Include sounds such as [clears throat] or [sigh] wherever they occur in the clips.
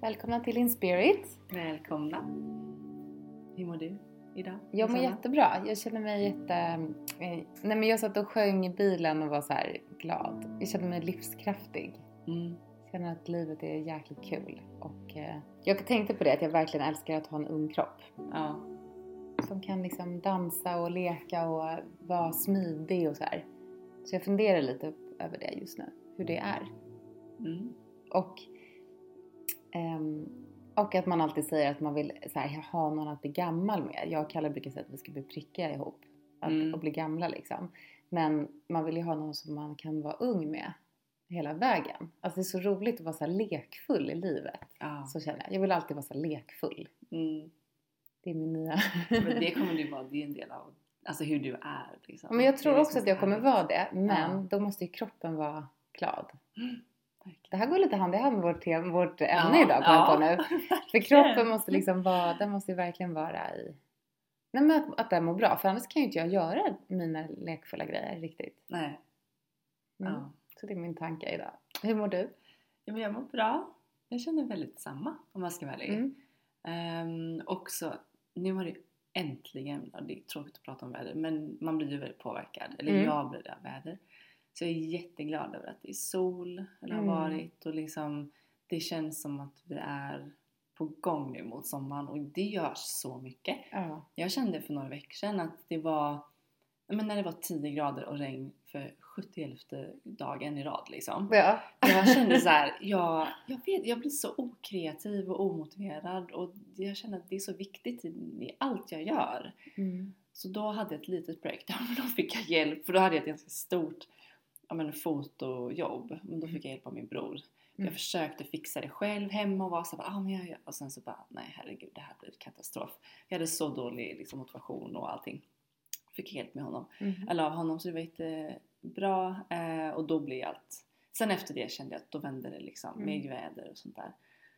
Välkomna till Inspirit. Välkomna. Hur mår du idag? Jag mår jättebra. Jag känner mig jätte... eh, Nej men jag satt och sjöng i bilen och var så här glad. Jag känner mig livskraftig. Mm. Jag känner att livet är jäkligt kul. Och eh, jag tänkte på det att jag verkligen älskar att ha en ung kropp. Ja. Som kan liksom dansa och leka och vara smidig och så här. Så jag funderar lite över det just nu. Hur det är. Mm. Och, ehm, och att man alltid säger att man vill så här, ha någon att bli gammal med. Jag och Kalle brukar säga att vi ska bli prickiga ihop. Att, Mm. Och bli gamla liksom. Men man vill ju ha någon som man kan vara ung med hela vägen. Alltså det är så roligt att vara så lekfull i livet. ja. Så känner jag. Jag vill alltid vara så lekfull. Mm. Det är min nya... Men det kommer du vara, det är en del av alltså hur du är. Liksom. men jag tror också som är att jag kommer vara det. Men Ja. då måste ju kroppen vara glad. Det här går lite hand i hand med vårt, tema, vårt ämne Ja, idag kom ja. på nu. [laughs] För kroppen måste liksom vara, den måste ju verkligen vara i... Nej men att, att den mår bra, för annars kan ju inte jag göra mina lekfulla grejer riktigt. Nej. Mm. Ja. Så det är min tanke idag. Hur mår du? ja, men jag mår bra. Jag känner väldigt samma om jag ska vara ärlig. Mm. Ehm, också, nu har det äntligen, det är tråkigt att prata om väder, men man blir ju väldigt påverkad. Eller Mm. jag blir det av väder. Så jag är jätteglad över att det är sol, eller har Mm. varit och liksom det känns som att vi är på gång nu mot sommaren och det gör så mycket. Ja. Jag kände för några veckor sedan att det var, men när det var 10 grader och regn för 71 dagen i rad liksom. ja. Jag kände så här, [laughs] jag, jag vet, jag blir så okreativ och omotiverad och jag känner att det är så viktigt i, i allt jag gör. Mm. Så då hade jag ett litet breakdown [laughs] och då fick jag hjälp för då hade jag ett ganska stort ja, men, fotojobb. Men då fick jag hjälp av min bror. Mm. Jag försökte fixa det själv hemma och var så här, ah, men jag gör. Och sen så bara, nej herregud det här blir katastrof. Jag hade så dålig liksom, motivation och allting. Fick hjälp med honom Mm. eller av honom så det var jättebra eh, och då blev allt sen efter det kände jag att då vände det liksom Mm. med väder och sånt där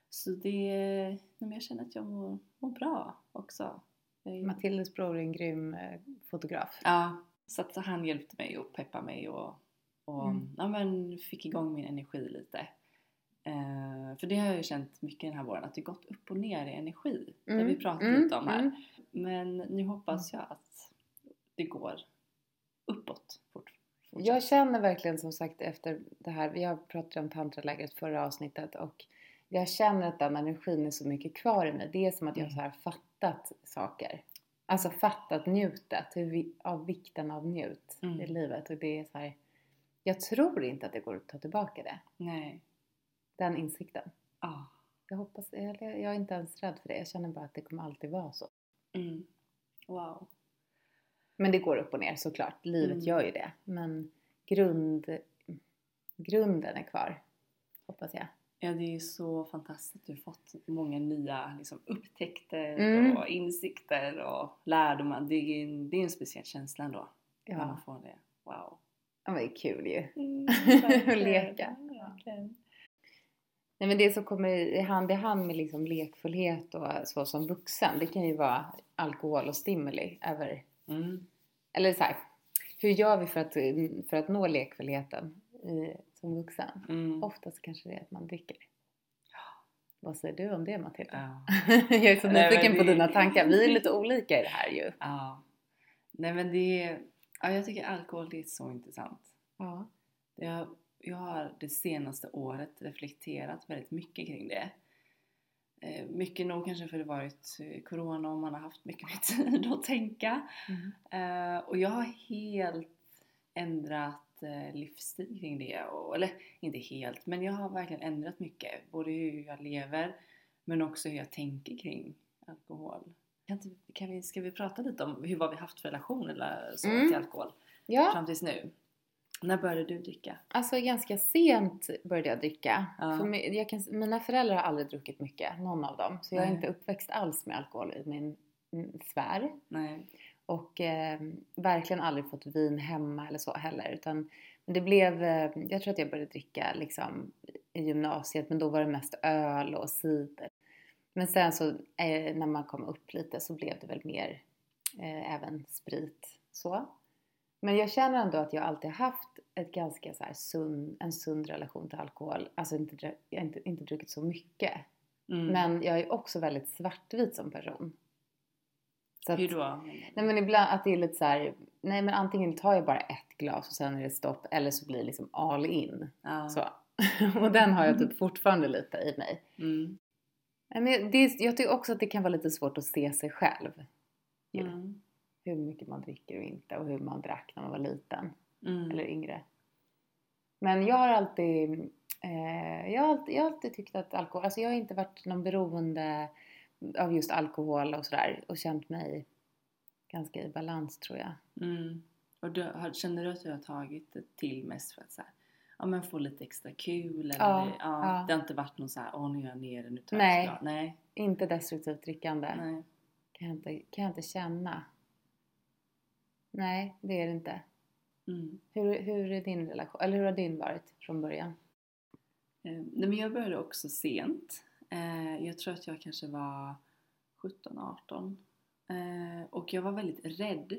så det, men jag känner att jag mår, mår bra också är- Matildes bror är en grym eh, fotograf. ja, så att han hjälpte mig och peppade mig och, och Mm. ja, men fick igång min energi lite eh, för det har jag ju känt mycket den här våren att det gått upp och ner i energi det har vi pratat Mm. lite om här Mm. men nu hoppas jag att det går uppåt fort. Jag känner verkligen som sagt efter det här, vi har pratat om tantralägret förra avsnittet och jag känner att den energin är så mycket kvar i mig. Det är som att jag har så här fattat saker. Alltså fattat njutet, hur vi, av vikten av njut Mm. i livet. Och det är så här, jag tror inte att det går att ta tillbaka det. Nej. Den insikten. Ah. Jag hoppas, eller jag är inte ens rädd för det. Jag känner bara att det kommer alltid vara så. Mm. Wow. Men det går upp och ner såklart. Livet Mm. gör ju det. Men grund, grunden är kvar. Hoppas jag. Ja, det är ju så fantastiskt att du har fått många nya liksom, upptäckter Mm. och insikter och lärdomar. Det är en, det är en speciell känsla ändå. När Ja, man får det. Wow. Ja det är kul ju. Mm, [laughs] Att leka. verkligen. Nej men det som kommer i hand i hand med liksom lekfullhet och så som vuxen. Det kan ju vara alkohol och stimuli över, Mm. eller så här, hur gör vi för att, för att nå lekfullheten i, som vuxen? Mm. Oftast kanske det är att man dricker. Vad säger du om det Matilda? Ja. [laughs] jag är så Nej, nyfiken på dina tankar. Vi är lite olika i det här ju. ja. Nej men det är, ja, jag tycker alkohol det är så intressant. Ja. Jag, jag har det senaste året reflekterat väldigt mycket kring det. Eh, mycket nog kanske för det varit eh, corona och man har haft mycket mer [laughs] tid att tänka. Mm. Eh, och jag har helt ändrat eh, livsstil kring det. Och, eller inte helt, men jag har verkligen ändrat mycket. Både hur jag lever men också hur jag tänker kring alkohol. Kan, inte, kan vi, ska vi prata lite om hur vad vi haft för relation eller så Mm. till alkohol ja, fram tills nu? När började du dricka? alltså ganska sent började jag dricka. Ja. För jag kan, mina föräldrar har aldrig druckit mycket, någon av dem. Så jag är Nej. inte uppväxt alls med alkohol i min sfär. Nej. Och eh, verkligen aldrig fått vin hemma eller så heller. Utan det blev, eh, jag tror att jag började dricka liksom i gymnasiet men då var det mest öl och cider. Men sen så eh, när man kom upp lite så blev det väl mer eh, även sprit så. Men jag känner ändå att jag alltid haft ett ganska så här sund, en sund relation till alkohol. Alltså inte, dra- jag har inte, inte druckit så mycket. Mm. Men jag är också väldigt svartvit som person. Så att, Hur då? Nej men ibland att det är lite så här, nej men antingen tar jag bara ett glas och sen är det stopp eller så blir det liksom all in. Ja. Så. [laughs] och den har jag typ fortfarande lite i mig. Mm. Men det, jag tycker också att det kan vara lite svårt att se sig själv. Mm. Hur mycket man dricker och inte och hur man drack när man var liten Mm. eller yngre. Men jag har alltid, eh, jag har alltid, jag har alltid tyckt att alkohol, alltså jag har inte varit någon beroende av just alkohol och sådär och känt mig ganska i balans tror jag. Mm. Och du, har, känner du att du har tagit det till mest för att så här, ja, men få lite extra kul? Eller, Ja, det, ja. det har inte varit någon så här, åh nu är jag nere, nu tar Nej. jag ett glas." Nej. Inte destruktivt drickande. Nej. Kan, jag inte, kan jag inte känna. Nej, det är det inte. Mm. Hur, hur är din relation? Eller hur har din varit från början? Eh, nej men jag började också sent. Eh, jag tror att jag kanske var 17-18. Eh, och jag var väldigt rädd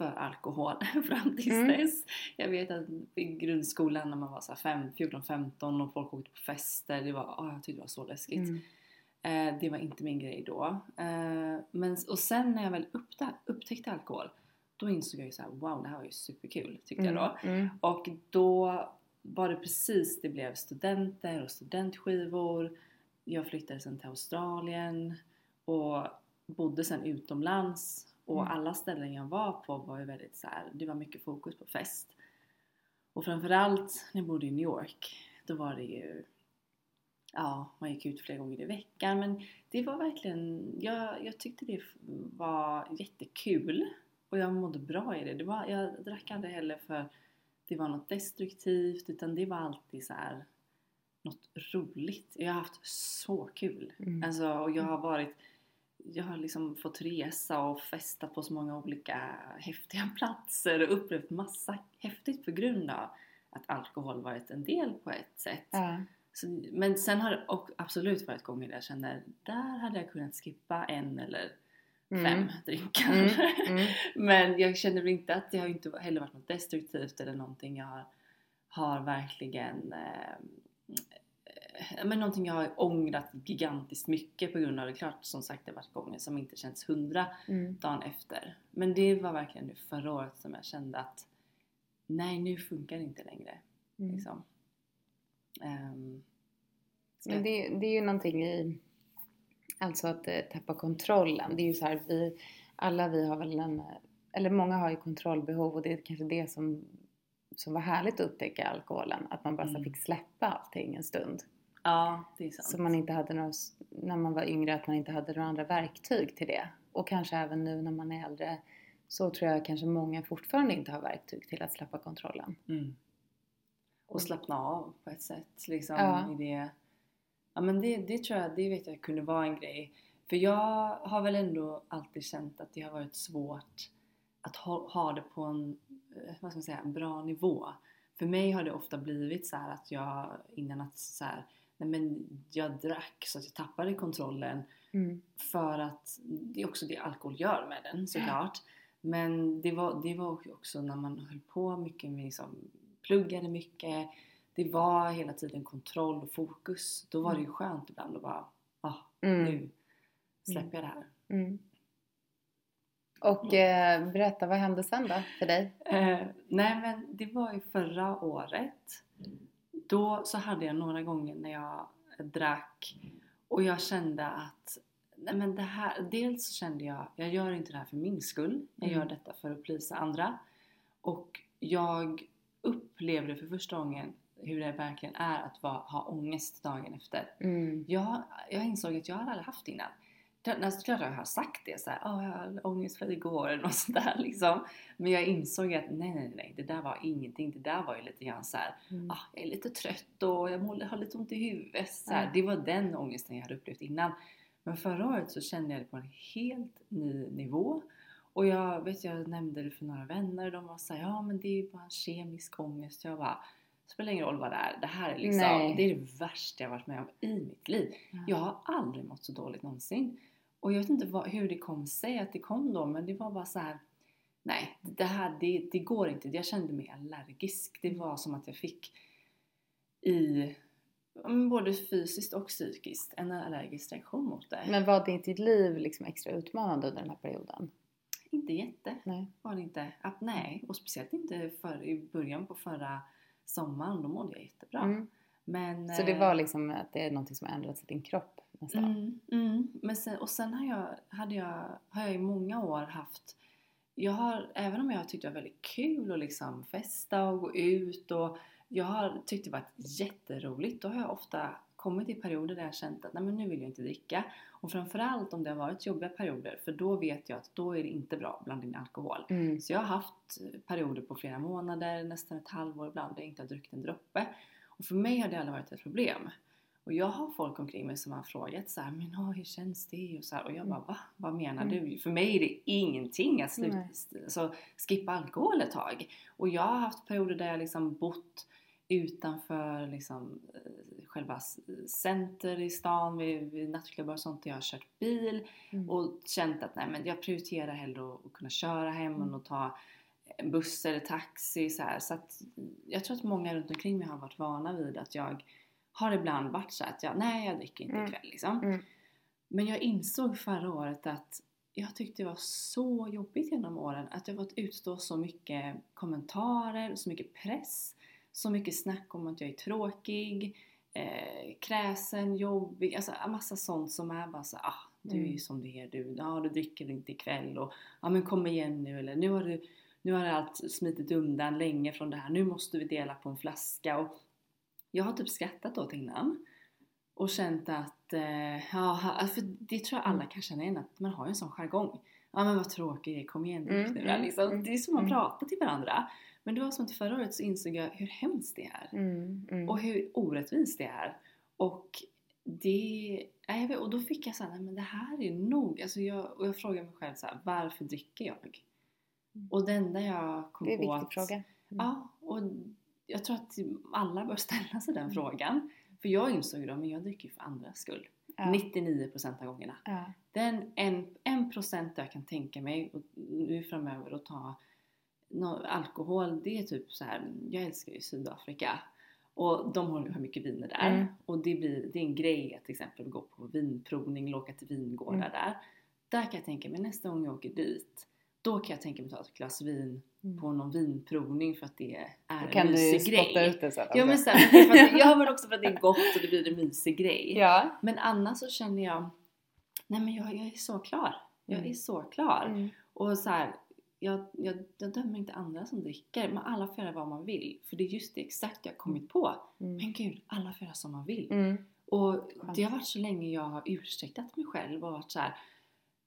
för alkohol [laughs] fram tills Mm. dess. Jag vet att i grundskolan när man var så här 14-15 och folk åkte på fester, det var, ah, jag tyckte det var så läskigt. Mm. Eh, det var inte min grej då. Eh, men, och sen när jag väl upptä upptäckte alkohol, då insåg jag ju så här, wow det här var ju superkul tyckte jag då. Mm. Och då var det precis, det blev studenter och studentskivor. Jag flyttade sen till Australien och bodde sen utomlands. Och Mm. alla ställen jag var på var ju väldigt så här, det var mycket fokus på fest. Och framförallt när jag bodde i New York, då var det ju Ja, man gick ut flera gånger i veckan men det var verkligen, jag, jag tyckte det var jättekul och jag mådde bra i det. det var, jag drack aldrig heller för det var något destruktivt utan det var alltid så här något roligt. Jag har haft så kul. Mm. Alltså, och jag har varit jag har liksom fått resa och festa på så många olika häftiga [laughs] platser och upplevt massa häftigt på grund av att alkohol varit en del på ett sätt. Ja. Så, men sen har det absolut varit gånger där jag känner där hade jag kunnat skippa en eller Mm. fem [laughs] drinkar. Mm. Mm. [laughs] men jag känner inte att det har inte heller varit något destruktivt eller någonting jag har, har verkligen eh, men någonting jag har ångrat gigantiskt mycket på grund av det. Klart som sagt det har varit gånger som inte känns hundra Mm. dagen efter. Men det var verkligen nu förra året som jag kände att nej nu funkar det inte längre. Mm. Liksom. Ska Men det, det är ju någonting i, alltså att eh, tappa kontrollen. Det är ju så här, vi, alla vi har väl en, eh, eller många har ju kontrollbehov och det är kanske det som, som var härligt att upptäcka alkoholen. Att man bara Mm. fick släppa allting en stund. Ja, det är sant. Så man inte hade några, när man var yngre, att man inte hade några andra verktyg till det. Och kanske även nu när man är äldre så tror jag kanske många fortfarande inte har verktyg till att släppa kontrollen. Mm. Och slappna av på ett sätt. Liksom, Ja. i det. Ja, men det, det tror jag, det vet jag kunde vara en grej. För jag har väl ändå alltid känt att det har varit svårt att ha, ha det på en, eh, vad ska man säga, en bra nivå. För mig har det ofta blivit så här att jag innan att så här, nej men jag drack så att jag tappade kontrollen Mm. för att det är också det alkohol gör med den såklart. Men det var, det var också när man höll på mycket med liksom, pluggade mycket. Det var hela tiden kontroll och fokus. Då var det ju skönt ibland att bara, ah, Mm. nu släpper jag det här. Mm. Och eh, berätta, vad hände sen då för dig? Eh, nej men det var ju förra året. Då så hade jag några gånger när jag drack och jag kände att nej men det här, dels så kände jag jag gör inte det här för min skull. Jag Mm. gör detta för att plisa andra. Och jag upplevde för första gången hur det verkligen är att ha ångest dagen efter. Mm. Jag, jag insåg att jag hade aldrig haft det innan. Alltså, klart jag har sagt det såhär, åh jag hade ångest för igår eller något [laughs] sånt där liksom. Men jag insåg att nej, nej, nej, det där var ingenting. Det där var ju lite grann såhär, Mm. ah, jag är lite trött och jag har lite ont i huvudet. Så här, Ja. Det var den ångesten jag hade upplevt innan. Men förra året så kände jag det på en helt ny nivå. Och jag vet, jag nämnde det för några vänner och de var såhär, ja men det är ju bara en kemisk ångest. Jag bara, det spelar ingen roll vad det är. Det här är liksom, Nej. det är det värsta jag varit med om i mitt liv. Ja. Jag har aldrig mått så dåligt någonsin. Och jag vet inte vad, hur det kom sig att det kom då, men det var bara så här. Nej, det här det, det går inte. Jag kände mig allergisk. Det var som att jag fick i, men både fysiskt och psykiskt en allergisk reaktion mot det. Men var ditt liv liksom extra utmanande under den här perioden? Inte jätte Nej. var det inte. Att, nej, och speciellt inte för, i början på förra sommaren. Då mådde jag jättebra. Mm. Men, Så det eh, var liksom att det är någonting som har ändrats i din kropp nästan? Mm, mm. Men sen, och sen har jag, hade jag, har jag i många år haft jag har, även om jag har tyckt det var väldigt kul att liksom festa och gå ut och jag har tyckt det varit jätteroligt, då har jag ofta kommit i perioder där jag känt att nej men nu vill jag inte dricka. Och framförallt om det har varit jobbiga perioder, för då vet jag att då är det inte bra att blanda in alkohol. Mm. Så jag har haft perioder på flera månader, nästan ett halvår ibland, där jag inte har druckit en droppe. Och för mig har det aldrig varit ett problem. Och jag har folk omkring mig som har frågat så här, men åh, hur känns det? Och, så här, och jag bara, va? Vad menar Mm. du? För mig är det ingenting att sluta, Nej. så skippa alkohol ett tag. Och jag har haft perioder där jag liksom bott utanför liksom, eh, själva center i stan, vid, vid nattklubbar och sånt, där jag har kört bil Mm. och känt att nej, men jag prioriterar hellre att, att kunna köra hem Mm. att ta buss eller taxi. Så, här. så att jag tror att många runt omkring mig har varit vana vid att jag har ibland varit så att jag, nej jag dricker inte Mm. ikväll liksom. Mm. Men jag insåg förra året att jag tyckte det var så jobbigt genom åren att jag fått utstå så mycket kommentarer, så mycket press, så mycket snack om att jag är tråkig, eh, kräsen, jobbig, alltså en massa sånt som är bara så ah, du är ju Mm. som du är du, ja du dricker inte ikväll och ja men kom igen nu eller nu har du nu har allt smitit undan länge från det här, nu måste vi dela på en flaska och jag har typ skrattat åt innan och känt att, eh, ja, för det tror jag alla Mm. kan känna igen att man har ju en sån jargong. Ja men vad tråkig det är, kom igen Mm, nu mm, liksom. mm, Det är som man mm. pratar till varandra. Men det var som att förra året så insåg jag hur hemskt det är. Mm. Mm. Och hur orättvist det är. Och det, och då fick jag såhär, nej men det här är nog. Alltså jag, och jag frågade mig själv så här, varför dricker jag? Och det enda jag kom det är en på viktig att, fråga. Ja, och jag tror att alla bör ställa sig den Mm. frågan. För jag insåg ju då, men jag dricker ju för andras skull. Ja. 99% av gångerna. Ja. Den en, en procent jag kan tänka mig och nu framöver att ta nå- alkohol, det är typ så här. jag älskar ju Sydafrika. Och de har har mycket viner där. Mm. Och det, blir, det är en grej att till exempel gå på vinprovning eller åka till vingårdar Mm. där. Där kan jag tänka mig nästa gång jag åker dit, då kan jag tänka mig ta ett glas vin Mm. på någon vinprovning för att det är Då en kan du ju mysig grej. ut det sen. Ja men, också. så här, för att, [laughs] ja men också för att det är gott och det blir en mysig grej. ja. Men annars så känner jag, nej men jag, jag är så klar. Jag Mm. är så klar. Mm. Och så här, jag, jag, jag dömer inte andra som dricker, men alla får göra vad man vill. För det är just det exakt jag har kommit på. Mm. Men gud, alla får göra som man vill. Mm. Och det har varit så länge jag har ursäktat mig själv och varit så här,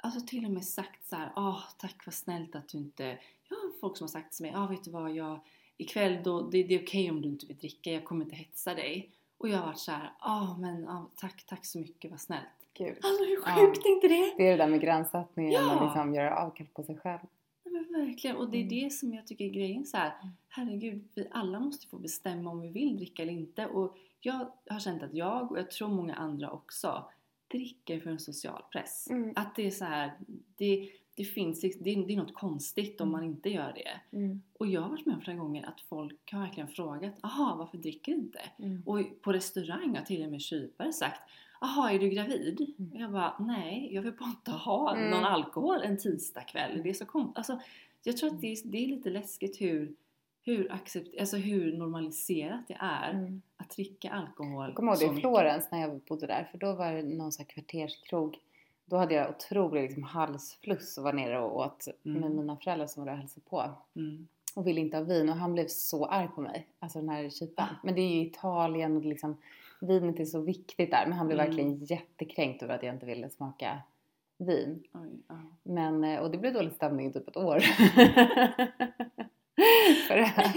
Alltså till och med sagt så här, åh tack vad snällt att du inte... Jag har folk som har sagt till mig, ja vet du vad, jag, ikväll då, det, det är okej om du inte vill dricka, jag kommer inte hetsa dig. Och jag har varit så här, ja men ja, tack, tack så mycket, vad snällt. Gud. Alltså hur Ja. sjukt är inte det? Det är det där med gränssättningen Ja. liksom göra avkall på sig själv. Nej, men verkligen, och det är Mm. det som jag tycker är grejen så här. Herregud, vi alla måste få bestämma om vi vill dricka eller inte. Och jag har känt att jag, och jag tror många andra också, dricker för en social press. Mm. Att det är så här, det, det finns liksom, det, det är något konstigt om man inte gör det. Mm. Och jag har varit med om flera gånger att folk har verkligen frågat, aha varför dricker du inte? Mm. Och på restaurang har till och med kypare sagt, aha är du gravid? Mm. Och jag bara, nej jag vill bara inte ha Mm. någon alkohol en tisdagkväll. Det är så konstigt. Alltså, jag tror att det är, det är lite läskigt hur, hur, accept, alltså hur normaliserat det är Mm. att dricka alkohol. Jag kommer ihåg det i. Florens när jag bodde där för då var det någon sån här kvarterskrog. Då hade jag otrolig liksom halsfluss och var nere och åt Mm. med mina föräldrar som var där och hälsade på. Mm. Och ville inte ha vin och han blev så arg på mig. Alltså den här kyparen. Men det är ju Italien och liksom vinet är så viktigt där. Men han blev Mm. verkligen jättekränkt över att jag inte ville smaka vin. Oj, ja. Men, eh, och det blev dålig stämning i typ ett år. [laughs] [laughs] För det här.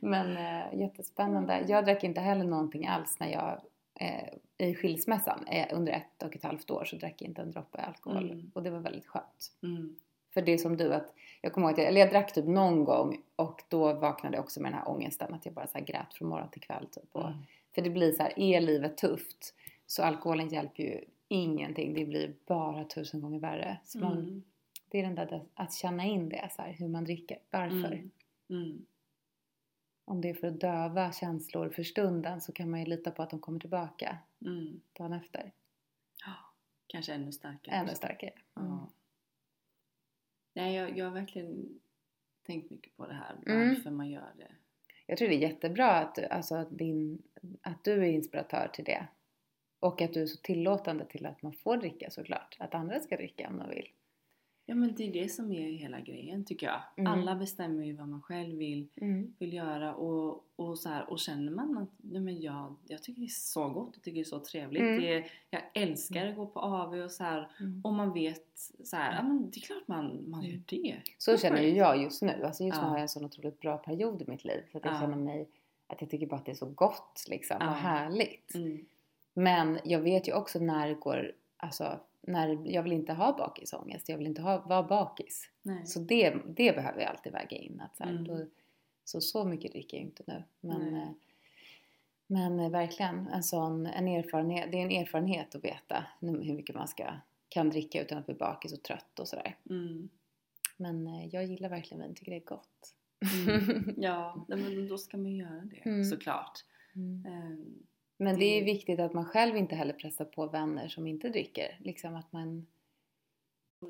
[laughs] Men eh, jättespännande. Jag drack inte heller någonting alls när jag eh, i skilsmässan eh, under ett och ett halvt år så drack jag inte en droppe alkohol. Mm. Och det var väldigt skönt. Mm. För det är som du att jag kommer ihåg att jag, eller jag drack typ någon gång och då vaknade jag också med den här ångesten att jag bara så grät från morgon till kväll typ. Och, Mm. För det blir så här, är livet tufft så alkoholen hjälper ju ingenting. Det blir bara tusen gånger värre. Så man, Mm. det är den där att känna in det så här, hur man dricker, varför. Mm. Mm. om det är för att döva känslor för stunden så kan man ju lita på att de kommer tillbaka Mm. dagen efter. Kanske ännu starkare. Ännu starkare. Mm. Nej, jag, jag har verkligen tänkt mycket på det här. Mm. Varför man gör det. Jag tror det är jättebra att, alltså, att, din, att du är inspiratör till det. Och att du är så tillåtande till att man får dricka såklart. Att andra ska dricka om de vill. Ja men det är det som är hela grejen tycker jag. Mm. Alla bestämmer ju vad man själv vill, vill göra och, och, så här, och känner man att nej men jag, jag tycker det är så gott, jag tycker det är så trevligt. Mm. Det är, jag älskar att gå på AV och så här, Mm. och man vet så här, ja men det är klart man, man gör det. Så känner ju jag just nu. Alltså just nu Ja. har jag en sån otroligt bra period i mitt liv. Så att jag Ja. känner mig att jag tycker bara att det är så gott liksom Ja. och härligt. Mm. Men jag vet ju också när det går, alltså när jag vill inte ha bakisångest. Jag vill inte ha, vara bakis. Nej. Så det, det behöver jag alltid väga in. Att så, här, Mm. då, så, så mycket dricker jag inte nu. Men, Nej. eh, men eh, verkligen en sån en erfarenhet. Det är en erfarenhet att veta hur mycket man ska, kan dricka utan att bli bakis och trött och sådär. Mm. Men eh, jag gillar verkligen vin, tycker det är gott. Mm. [laughs] Ja, men då ska man ju göra det Mm. såklart. Mm. Men det är Det- viktigt att man själv inte heller pressar på vänner som inte dricker. Liksom att man...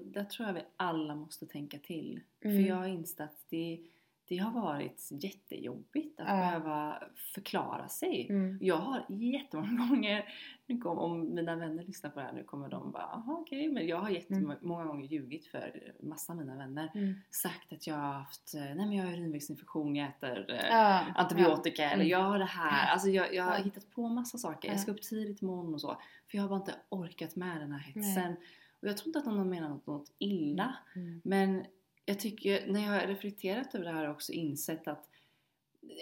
Där tror jag vi alla måste tänka till. Mm. För jag har insett att det, det har varit jättejobbigt att Ja. behöva förklara sig. Mm. Jag har jättemånga [laughs] gånger, nu kom, om mina vänner lyssnar på det här nu kommer de bara aha okej, men jag har jättemånga gånger ljugit för massa av mina vänner. Mm. Sagt att jag har haft, eh, nej men jag har urinvägsinfektion, jag äter eh, Ja, antibiotika ja. eller Mm. jag har det här. Alltså jag, jag har hittat på massa saker. Jag ska upp tidigt imorgon och så. För jag har bara inte orkat med den här hetsen. Och jag tror inte att någon menar något, något illa. Mm. Men jag tycker, när jag har reflekterat över det här har jag också insett att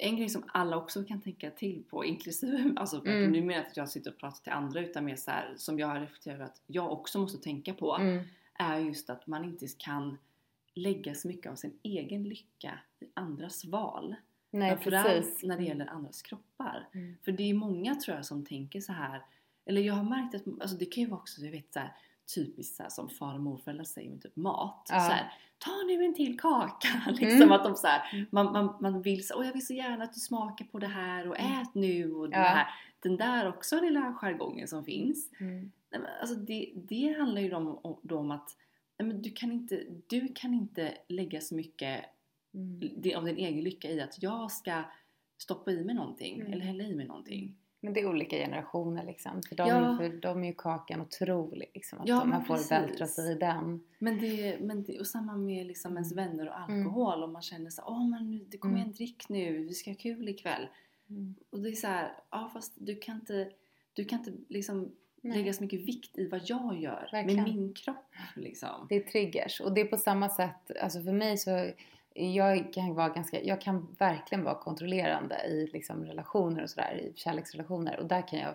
en grej som alla också kan tänka till på, inklusive, [laughs] alltså Mm. nu menar jag att jag sitter och pratar till andra utan mer så här, som jag har reflekterat över att jag också måste tänka på, Mm. är just att man inte kan lägga så mycket av sin egen lycka i andras val. Nej, precis. när det gäller andras kroppar. Mm. För det är många tror jag som tänker så här. Eller jag har märkt att, alltså det kan ju vara också, jag vet så här, typiskt så här, som far och morföräldrar säger med typ mat. Ja. Så här, Ta nu en till kaka! [laughs] liksom Mm. att de så här, Mm. man, man, man vill så, Åh, jag vill så gärna att du smakar på det här och Mm. ät nu och Ja. här. Den där också lilla jargongen som finns. Mm. Nej, men alltså det, det handlar ju om, om, om att nej, men du, kan inte, du kan inte lägga så mycket Mm. av din egen lycka i att jag ska stoppa i mig någonting Mm. eller hälla i mig någonting. Men det är olika generationer liksom. För dem, Ja. för dem är ju kakan otrolig. Liksom, att Ja, man får vältra sig i den. Men det, men det, och samma med liksom ens Mm. vänner och alkohol. Om man känner så åh men det kommer Mm. en drick nu, vi ska ha kul ikväll. Mm. Och det är så här, ja fast du kan inte, du kan inte liksom Nej. lägga så mycket vikt i vad jag gör Verkligen. med min kropp liksom. Det är triggers. Och det är på samma sätt, alltså för mig så jag kan, vara ganska, jag kan verkligen vara kontrollerande i liksom relationer och sådär, i kärleksrelationer. Och där kan jag,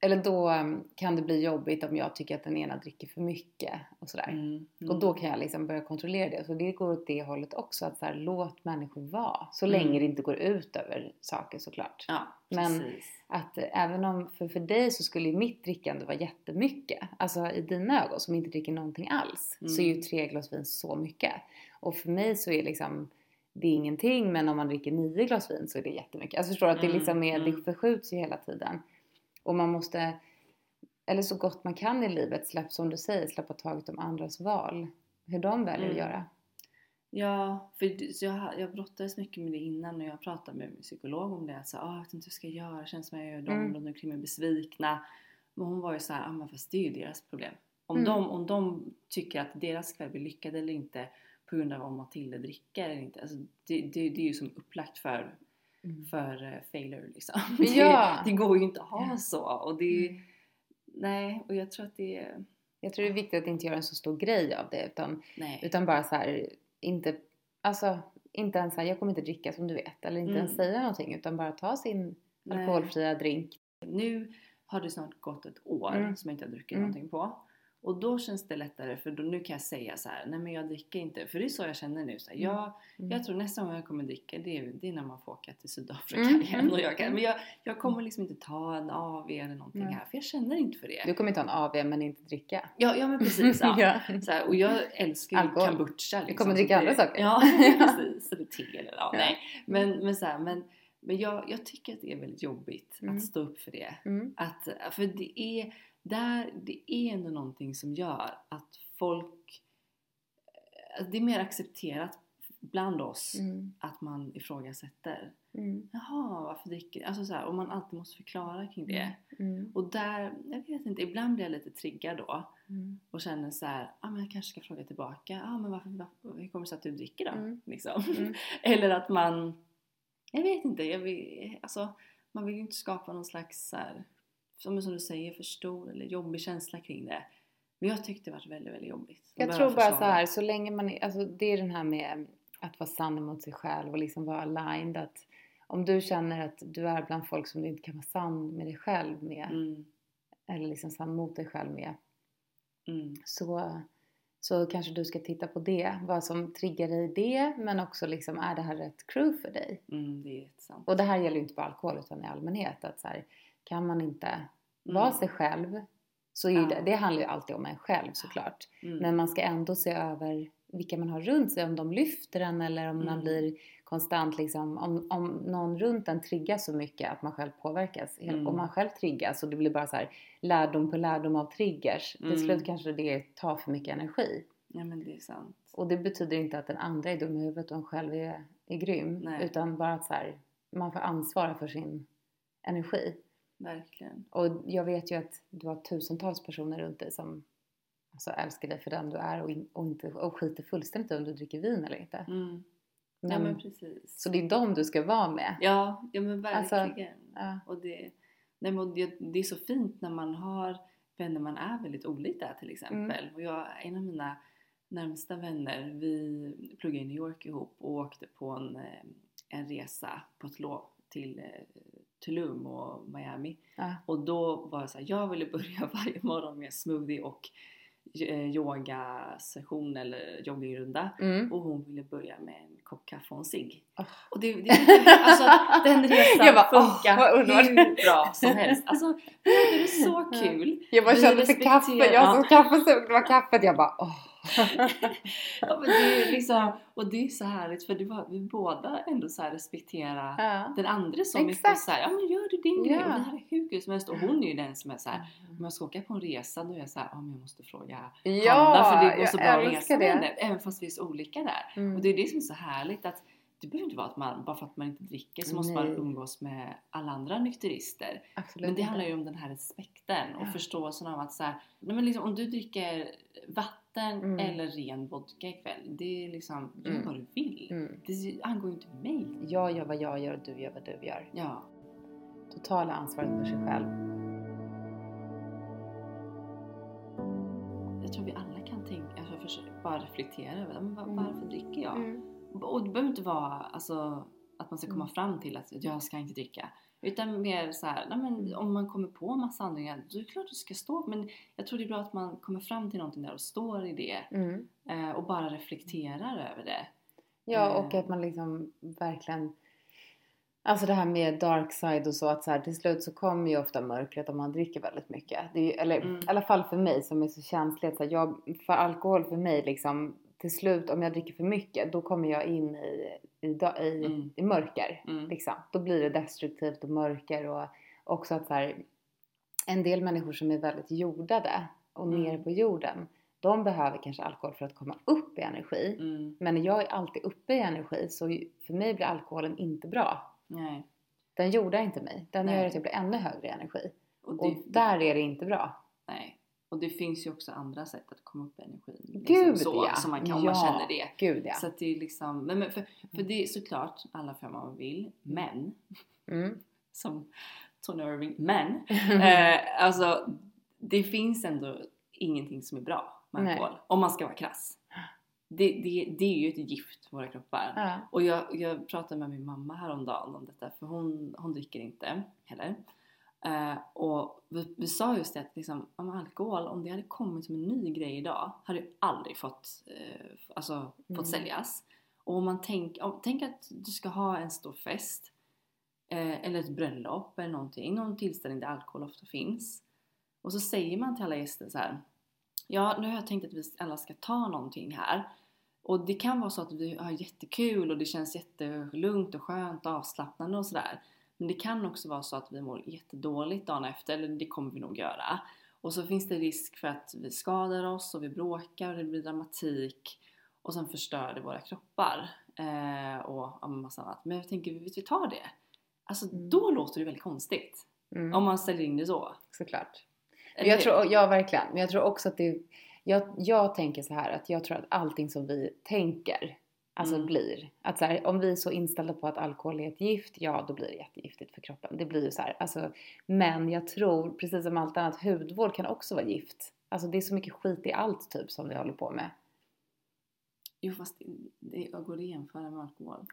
eller då um, kan det bli jobbigt om jag tycker att den ena dricker för mycket och sådär. Mm. Och då kan jag liksom börja kontrollera det. Så det går åt det hållet också. Att så här, låt människor vara. Så Mm. länge det inte går ut över saker såklart. Ja, Men-. Att eh, även om, för, för dig så skulle ju mitt drickande vara jättemycket. Alltså i dina ögon som inte dricker någonting alls. Så är ju Mm. tre glas vin så mycket. Och för mig så är liksom det är ingenting men om man dricker nio glas vin så är det jättemycket. Alltså förstår att det Mm, liksom är, det mm. förskjuts ju hela tiden. Och man måste, eller så gott man kan i livet, släpp, som du säger, släppa taget om andras val. Hur de väljer att Mm. göra. Ja, för jag, jag brottades mycket med det innan när jag pratade med min psykolog om det. Att så, ah, jag vet inte hur jag ska göra, det känns som jag gör dem Mm. runt omkring mig besvikna. Men hon var ju så här, ah, men fast det är ju deras problem. Om, Mm. de, om de tycker att deras kväll blir lyckad eller inte på grund av om Matilda dricker eller inte. Alltså, det, det, det är ju som upplagt för, Mm. för uh, failure liksom. [laughs] Ja. Det, det går ju inte att ha Ja. så. Och det, Mm. Nej, och jag tror att det är... Jag tror det är viktigt att inte göra en så stor grej av det utan, Nej. utan bara så här, inte, alltså inte ens såhär, jag kommer inte dricka som du vet eller inte Mm. ens säga någonting utan bara ta sin Nej. alkoholfria drink. Nu har det snart gått ett år Mm. som jag inte har druckit Mm. någonting på. Och då känns det lättare för då, nu kan jag säga så här, nej men jag dricker inte. För det är så jag känner nu. Så här, Mm. jag, Mm. jag tror nästa gång jag kommer dricka det är, det är när man får åka till Sydafrika Mm. igen. Och jag kan, men jag, jag kommer liksom inte ta en AV eller någonting Nej. här för jag känner inte för det. Du kommer inte ha en AV men inte dricka. Ja, ja men precis. Ja. [laughs] Ja. Så här, och jag älskar ju kombucha. Liksom, kommer så dricka andra saker. Ja, [laughs] [laughs] precis. Eller te eller ja, nej. Men, men så här, men Men jag, jag tycker att det är väldigt jobbigt Mm. att stå upp för det. Mm. Att, för det är, där, det är ändå någonting som gör att folk... Alltså det är mer accepterat bland oss Mm. att man ifrågasätter. Mm. Jaha, varför dricker Alltså så här, och man alltid måste förklara kring det. Mm. Och där, jag vet inte, ibland blir jag lite triggad då Mm. och känner så här, ah, men jag kanske ska fråga tillbaka, ah, men varför, varför, hur kommer det sig att du dricker då? Mm. Liksom. Mm. [laughs] Eller att man, jag vet inte, jag vill, alltså, man vill ju inte skapa någon slags så här, som, som du säger, för stor eller jobbig känsla kring det. Men jag tyckte det var väldigt, väldigt jobbigt. Jag tror bara så här, så länge man är, alltså det är den här med att vara sann mot sig själv och liksom vara aligned. Att om du känner att du är bland folk som du inte kan vara sann med dig själv med, Mm, eller liksom sann mot dig själv med, mm, så, så kanske du ska titta på det. Vad som triggar dig i det, men också liksom, är det här rätt crew för dig? mm, det är jättesant. Och det här gäller ju inte bara alkohol utan i allmänhet. Att så här, kan man inte vara Mm. sig själv, så är det, det handlar ju alltid om en själv såklart. Mm, Men man ska ändå se över vilka man har runt sig, om de lyfter en eller om man Mm. blir konstant liksom, om, om någon runt en triggar så mycket att man själv påverkas. Mm. Om man själv triggas och det blir bara så här lärdom på lärdom av triggers. Mm. Till slut kanske det tar för mycket energi. ja men det är sant. Och det betyder inte att den andra är dum i huvudet och en själv är, är grym. Nej. Utan bara att så här, man får ansvara för sin energi. Verkligen. Och jag vet ju att du har tusentals personer runt dig som alltså, älskar dig för den du är och, in, och, inte, och skiter fullständigt om du dricker vin eller inte. Mm. Men, ja men precis. så det är dem du ska vara med. Ja, ja men Alltså, verkligen. Ja. Och det, nej, men det, det är så fint när man har vänner man är väldigt olika till exempel. Mm. Och jag, en av mina närmsta vänner, vi pluggade i New York ihop och åkte på en, eh, en resa på ett lov till eh, Tulum och Miami. Ja. Och då var det så här, jag ville börja [laughs] varje morgon med smoothie och eh, yogasession eller joggingrunda. Mm. Och hon ville börja med en kopp kaffe och en cigg. Åh. Och det, det, alltså, den resan [laughs] Jag bara, åh, funkar vad underbart. hur bra som helst. Alltså, det är så kul. Jag bara Vi kände för kaffe, jag som kaffesug, det var kaffet. Jag bara åh. [laughs] Ja, men det är liksom, och det är så härligt för det var, vi båda ändå så här respekterar Ja. den andra så mycket. Exakt. Och så här, ja men gör du din grej Ja. och vi hade hur kul som helst. Och hon är ju den som är så här, om jag ska åka på en resa då är jag så här, ja men jag måste fråga Ja, Hanna för det går så bra att resa med det. henne. Även fast vi är så olika där. Mm. Och det är det som är så härligt att det behöver inte vara att man, bara för att man inte dricker så måste man Nej. umgås med alla andra nykterister. Absolut Men det handlar ju om den här respekten och Ja. förståelsen av att så här, men liksom, om du dricker vatten Mm. eller ren vodka ikväll, det är liksom, gör Mm. vad du vill. Mm. Det angår ju inte mig. Jag gör vad jag gör och du gör vad du gör. Ja, Totala ansvaret för sig själv. jag tror vi alla kan tänka, alltså bara reflektera över Mm. varför dricker jag? Och det behöver inte vara alltså, att man ska komma Mm. fram till att jag ska inte dricka. Utan mer så här, nej men om man kommer på massa anledningar, då är det klart du ska stå. Men jag tror det är bra att man kommer fram till någonting där och står i det. Mm. Eh, och bara reflekterar över det. Ja, Eh. och att man liksom verkligen... Alltså det här med dark side och så att så här, till slut så kommer ju ofta mörkret om man dricker väldigt mycket. Det är ju, eller Mm. i alla fall för mig som är så känslig. att Så här, jag, för alkohol för mig liksom, till slut om jag dricker för mycket då kommer jag in i, i, i, Mm. i mörker. Mm. Liksom. Då blir det destruktivt och mörker och också att så här, en del människor som är väldigt jordade och Mm. nere på jorden de behöver kanske alkohol för att komma upp i energi. Mm. Men jag är alltid uppe i energi så för mig blir alkoholen inte bra. Nej. Den jordar inte mig. Den Nej. gör att jag blir ännu högre i energi. Och det, Och där är det inte bra. nej. Och det finns ju också andra sätt att komma upp i energin. Liksom Gud så, ja! Som man kan, om ja. man känner det. Gud ja. Så att det är liksom, men, men för, för det är såklart alla får man vill. Men, Mm. [laughs] som Tony Irving, men. [laughs] eh, alltså det finns ändå ingenting som är bra med alkohol. Om man ska vara krass. Det, det, det är ju ett gift för våra kroppar. ja. Och jag, jag pratade med min mamma häromdagen om detta för hon, hon dricker inte heller. Eh, och vi, vi sa just det att liksom, om alkohol, om det hade kommit som en ny grej idag hade det aldrig fått, eh, alltså, fått Mm. säljas. Och om man tänker, om, tänk att du ska ha en stor fest eh, eller ett bröllop eller någonting, någon tillställning där alkohol ofta finns. Och så säger man till alla gäster så här. Ja, nu har jag tänkt att vi alla ska ta någonting här. Och det kan vara så att vi har jättekul och det känns jättelugnt och skönt och avslappnande och sådär. Men det kan också vara så att vi mår jättedåligt dagen efter, eller det kommer vi nog göra. Och så finns det risk för att vi skadar oss och vi bråkar och det blir dramatik och sen förstör det våra kroppar eh, och en massa annat. Men jag tänker, vi tar det. Alltså Mm. då låter det väldigt konstigt. Mm. Om man ställer in det så. Såklart. Eller Jag tror, ja, verkligen. Men jag tror också att det... Jag, jag tänker så här att jag tror att allting som vi tänker alltså Mm. blir. Att så här, om vi är så inställda på att alkohol är ett gift, ja då blir det jättegiftigt för kroppen. Det blir ju så här. Alltså, men jag tror, precis som allt annat, hudvård kan också vara gift. Alltså det är så mycket skit i allt typ som vi håller på med. Jo fast det, det går att jämföra med alkohol.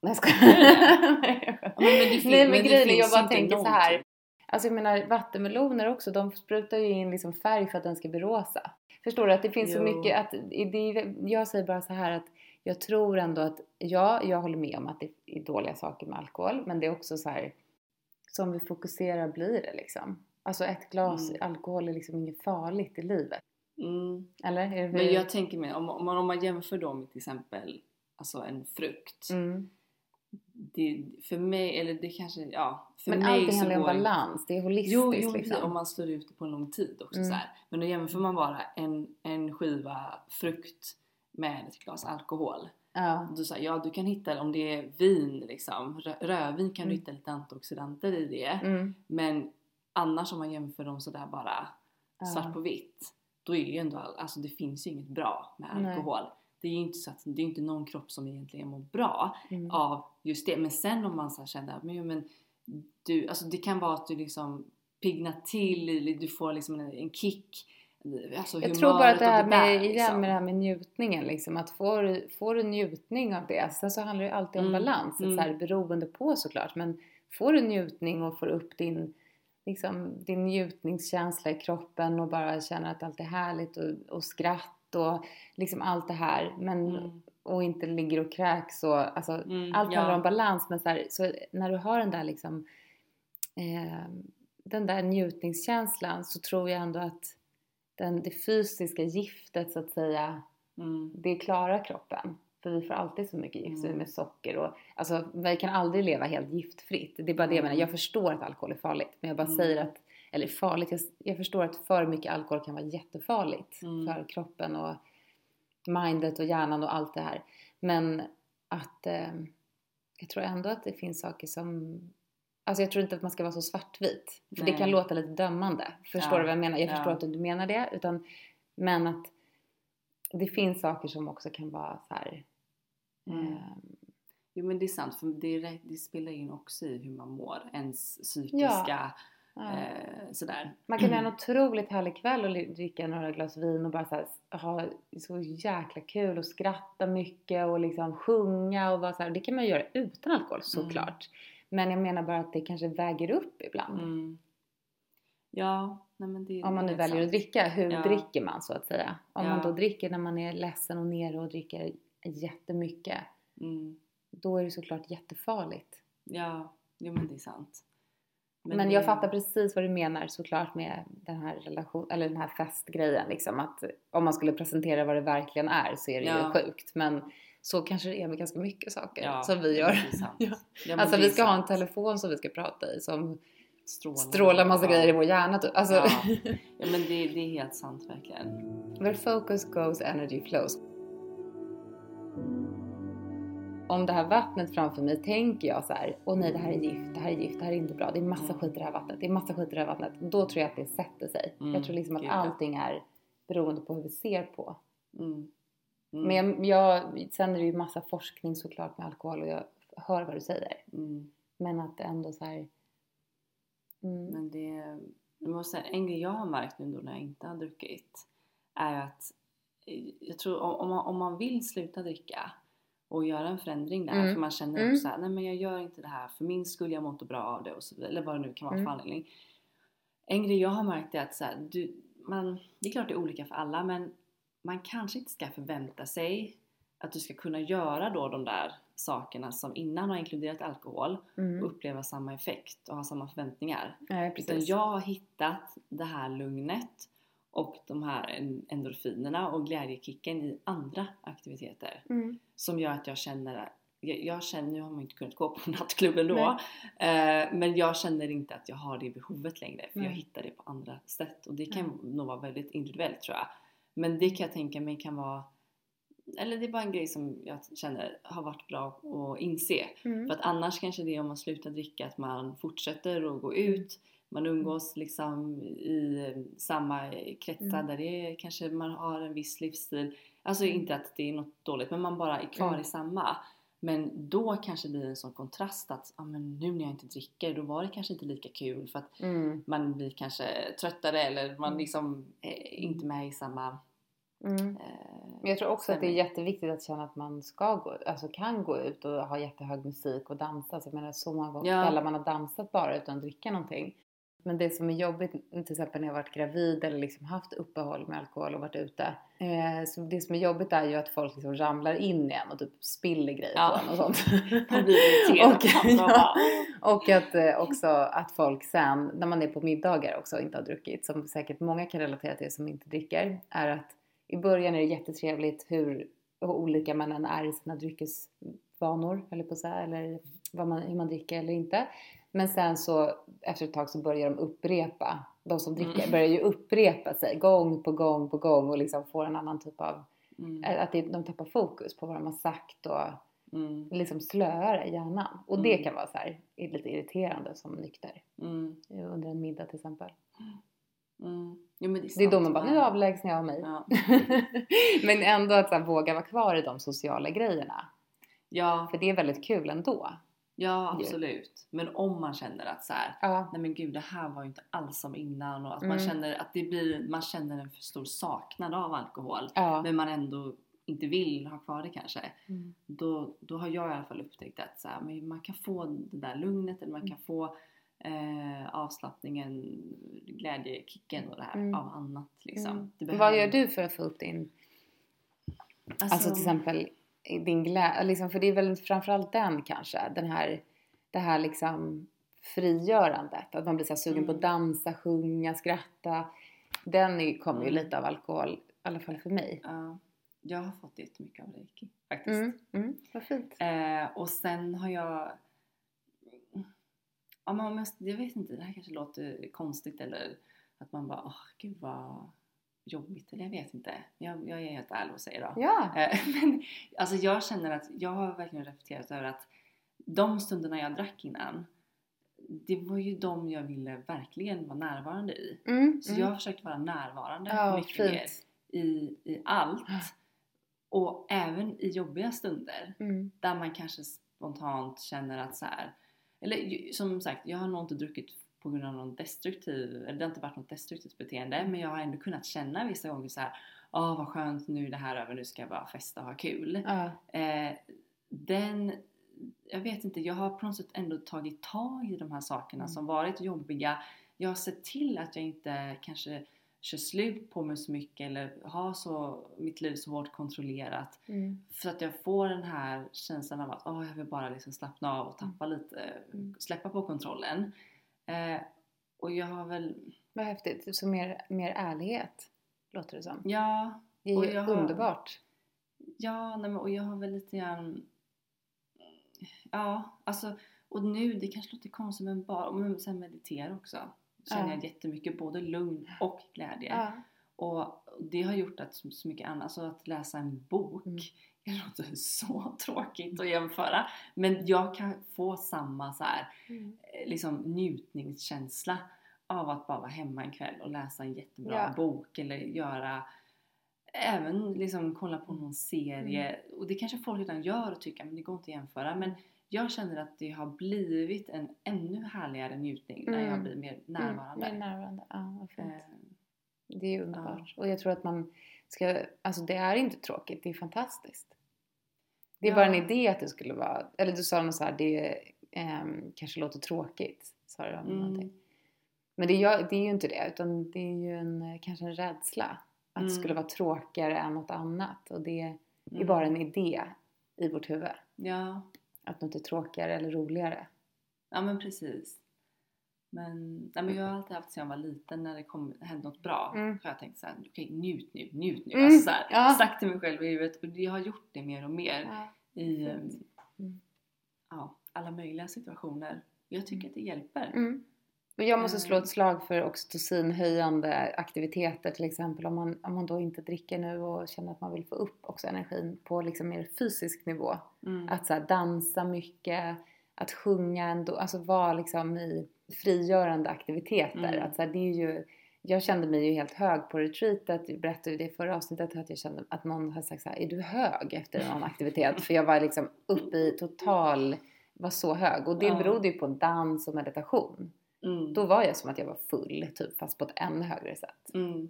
Nej jag skojar. [laughs] Ja, men, det Nej men men grejen är, jag bara tänker så här. Alltså jag menar vattenmeloner också, de sprutar ju in liksom färg för att den ska bli rosa. Förstår du? Att det finns så Jo. mycket att, det, jag säger bara så här att jag tror ändå att, ja, jag håller med om att det är dåliga saker med alkohol, men det är också så här, som vi fokuserar blir det liksom. Alltså ett glas Mm. alkohol är liksom inget farligt i livet. Mm. Eller? Det Men jag tänker mig, om, om, man, om man jämför då med till exempel alltså en frukt. mm. Det, för mig, eller det kanske, ja. För Men mig allting så handlar om balans, det är holistiskt Jo, jo liksom. om man slår ut det på en lång tid också Mm. så här. Men då jämför man bara en, en skiva frukt med ett glas alkohol. Ja. Du säger ja du kan hitta, om det är vin liksom, rö- rödvin kan du Mm. hitta lite antioxidanter i det. Mm. Men annars om man jämför dem sådär bara Ja. svart på vitt. Då är det ju ändå, alltså det finns ju inget bra med Nej. alkohol. Det är ju inte så att, det är inte någon kropp som egentligen mår bra Mm. av just det. Men sen om man så känner att men, men du, alltså det kan vara att du liksom piggnar till, du får liksom en, en kick. Alltså Jag tror bara att det här med, igen liksom. med det här med njutningen liksom, att får, du- får du njutning av det, sen så handlar det ju alltid om Mm, balans, mm. så här, beroende på såklart, men får du njutning och får upp din, liksom, din njutningskänsla i kroppen och bara känner att allt är härligt och, och skratt och liksom allt det här, men Mm. och inte ligger och kräks och alltså Mm, allt ja. handlar om balans men så, här, så när du har den där liksom eh, den där njutningskänslan så tror jag ändå att den, det fysiska giftet så att säga Mm. det klarar kroppen. För vi får alltid så mycket gift Mm. med socker och alltså vi kan aldrig leva helt giftfritt. Det är bara det jag Mm. menar. Jag förstår att alkohol är farligt men jag bara Mm. säger att, eller farligt, jag, jag förstår att för mycket alkohol kan vara jättefarligt Mm. för kroppen och mindet och hjärnan och allt det här. Men att eh, jag tror ändå att det finns saker som Alltså jag tror inte att man ska vara så svartvit. För det Nej. kan låta lite dömande. Förstår Ja, du vad jag menar? Jag ja. förstår att du inte menar det. Utan, men att det finns saker som också kan vara så här. Mm. ehm, Jo men det är sant, för det, det spelar in också i hur man mår. Ens psykiska ja. eh, sådär. Man kan ha en otroligt härlig kväll och dricka några glas vin och bara så här, ha så jäkla kul och skratta mycket och liksom sjunga och vara så här. Det kan man göra utan alkohol såklart. Men jag menar bara att det kanske väger upp ibland. Mm. Ja, nej men det Om man nu väljer att sant. dricka, hur Ja. dricker man så att säga? Om man Ja. då dricker när man är ledsen och nere och dricker jättemycket, Mm. då är det såklart jättefarligt. Ja, jo men det är sant. Men, det- jag fattar precis vad du menar såklart med den här relation, eller den här festgrejen liksom att om man skulle presentera vad det verkligen är så är det Ja. ju sjukt men så kanske det är med ganska mycket saker Ja, som vi gör. sant. [laughs] Ja. Alltså vi ska ha en sant. telefon som vi ska prata i som Strålar. strålar massa Ja. grejer i vår hjärna typ. Alltså, Ja. [laughs] ja men det, det är helt sant verkligen. where focus goes energy flows. Om det här vattnet framför mig tänker jag så här, åh nej det här är gift, det här är gift, det här är inte bra, det är massa Mm. skit i det här vattnet, det är massa skit i det här vattnet. Då tror jag att det sätter sig. Mm, Jag tror liksom att gud, allting är beroende på hur vi ser på. Mm. Mm. Men jag, jag, sen är det ju massa forskning såklart med alkohol och jag hör vad du säger. Mm. Men att ändå så här. Mm, Men det, jag måste säga, en grej jag har märkt nu då när jag inte har druckit är att eh, jag tror om, om, man, om man vill sluta dricka och göra en förändring där Mm. för man känner Mm. också såhär, nej men jag gör inte det här för min skull, jag mår inte bra av det och så vidare, eller vad det nu kan vara för Mm. anledning. En grej jag har märkt är att så här, du, man, det är klart det är olika för alla men man kanske inte ska förvänta sig att du ska kunna göra då de där sakerna som innan har inkluderat alkohol mm. och uppleva samma effekt och ha samma förväntningar. Nej, Utan jag har hittat det här lugnet och de här en- endorfinerna och glädjekicken i andra aktiviteter Mm. som gör att jag känner jag, jag känner, nu har man inte kunnat gå på [laughs] nattklubben då, eh, men jag känner inte att jag har det behovet längre för jag Nej. hittar det på andra sätt och det kan nog vara väldigt individuellt tror jag. Men det kan jag tänka mig kan vara, eller det är bara en grej som jag känner har varit bra att inse. Mm. För att annars kanske det är om man slutar dricka att man fortsätter att gå ut, man umgås liksom i samma kretsar Mm. där det är, kanske man har en viss livsstil. Alltså inte att det är något dåligt men man bara är kvar Mm. i samma. Men då kanske det blir en sån kontrast att ah, men nu när jag inte dricker då var det kanske inte lika kul för att Mm. man blir kanske tröttare eller man Mm. liksom är inte med i samma Mm. eh, Men jag tror också att det är jätteviktigt att känna att man ska gå, alltså kan gå ut och ha jättehög musik och dansa. Så jag menar så många Ja. kvällar man har dansat bara utan att dricka någonting. Men det som är jobbigt, till exempel när jag varit gravid eller liksom haft uppehåll med alkohol och varit ute. Eh, så det som är jobbigt är ju att folk liksom ramlar in igen och typ spiller grejer Ja. på en och sånt. [laughs] Man blir irriterad och, ja, och att eh, också att folk sen, när man är på middagar också och inte har druckit, som säkert många kan relatera till som inte dricker, är att i början är det jättetrevligt hur, hur olika man än är i sina dryckesvanor, eller på att säga, eller man, hur man dricker eller inte. Men sen så efter ett tag så börjar de upprepa, de som dricker Mm. börjar ju upprepa sig gång på gång på gång och liksom får en annan typ av, mm, att det, de tappar fokus på vad de har sagt och mm, liksom slöar i hjärnan. Och det Mm. kan vara så här, lite irriterande som nykter. mm, Under en middag till exempel. mm. Jo, det, Det är då man bara, nu avlägsnar jag mig. Ja. [laughs] Men ändå att så här, våga vara kvar i de sociala grejerna. Ja, För det är väldigt kul ändå. Ja, absolut. Men om man känner att så här, Ja. nej men gud det här var ju inte alls som innan och att Mm. man känner att det blir, man känner en för stor saknad av alkohol ja. men man ändå inte vill ha kvar det kanske. Mm. Då, då har jag i alla fall upptäckt att så här, men man kan få det där lugnet eller man Mm. kan få eh, avslappningen, glädjekicken och det här Mm. av annat liksom. Mm. Det Vad behöver- gör du för att få upp din, alltså, till exempel din glädje, liksom, för det är väl framförallt den kanske, den här, det här liksom frigörandet, att man blir så sugen på att Mm. dansa, sjunga, skratta. Den kommer ju Mm. lite av alkohol, i alla fall för mig. Ja, jag har fått jättemycket av reiki faktiskt. Mm, mm, vad fint. Eh, och sen har jag... Ja, men jag, jag vet inte, det här kanske låter konstigt eller att man bara åh gud vad jobbigt eller jag vet inte. Jag, jag är helt ärlig och säger då. Ja. Eh, [laughs] men alltså jag känner att jag har verkligen reflekterat över att de stunderna jag drack innan det var ju de jag ville verkligen vara närvarande i. Mm, Så mm. jag har försökt vara närvarande Ja, mycket mer fint. i, i allt. Och även i jobbiga stunder Mm. där man kanske spontant känner att så här, eller som sagt, jag har nog inte druckit på grund av någon destruktiv, eller det har inte varit något destruktivt beteende, men jag har ändå kunnat känna vissa gånger så här, åh vad skönt, nu är det här över, nu ska jag bara festa och ha kul. Ja. Eh, den, jag vet inte, jag har på något sätt ändå tagit tag i de här sakerna Mm. som varit jobbiga. Jag har sett till att jag inte kanske kör slut på mig så mycket eller har så, mitt liv så hårt kontrollerat. Mm. För att jag får den här känslan av att åh, jag vill bara liksom slappna av och tappa lite, Mm. släppa på kontrollen. Eh, och jag har väl, Vad häftigt. Så mer, mer ärlighet, låter det som. ja, Det är Och ju jag har- underbart. ja, nej, men, och jag har väl lite grann, ja, alltså, och nu, det kanske låter konstigt men bara, men sen meditera också. Känner Ja. jag jättemycket både lugn och glädje. Ja. Och det har gjort att så så mycket annat, alltså att läsa en bok, Mm. Det låter så tråkigt att jämföra. Men jag kan få samma så här, Mm. eh, liksom njutningskänsla av att bara vara hemma en kväll och läsa en jättebra Ja. bok eller göra Även liksom kolla på någon serie Mm. och det kanske folk redan gör och tycker men det går inte att jämföra men jag känner att det har blivit en ännu härligare njutning när jag Mm. blir mer närvarande. Mm, mer närvarande. Ja, fint. Eh, Det är underbart. Och jag tror att man ska, alltså det är inte tråkigt, det är fantastiskt. Det är Ja. bara en idé att det skulle vara, eller du sa något så här, det ehm, kanske låter tråkigt. Sa du Mm. någonting. Men det, gör, det är ju inte det, utan det är ju en, eh, kanske en rädsla. Att det Mm. skulle vara tråkigare än något annat. Och det är mm. bara en idé i vårt huvud. Ja, Att något är tråkigare eller roligare. ja men precis. Men, nej, men jag har alltid haft sen jag var liten när det kom, hände något bra. Mm. har jag tänkt såhär, okej njut nu, njut nu. Mm, Alltså såhär, ja. sagt till mig själv i huvudet och jag har gjort det mer och mer Ja. i um, Mm. ja, alla möjliga situationer. Jag tycker att det hjälper. Mm. Och jag måste slå Eh. ett slag för oxytocinhöjande aktiviteter till exempel om man, om man då inte dricker nu och känner att man vill få upp också energin på liksom mer fysisk nivå. Mm. Att så här, dansa mycket, att sjunga ändå, alltså vara liksom i frigörande aktiviteter. Mm. Att så här, det är ju, jag kände mig ju helt hög på retreatet, jag berättade ju det i förra avsnittet att jag kände att någon hade sagt så här, är du hög efter någon [laughs] aktivitet? För jag var liksom uppe i total, var så hög och det berodde ju på dans och meditation. Mm. Då var jag som att jag var full, typ, fast på ett ännu högre sätt. Mm.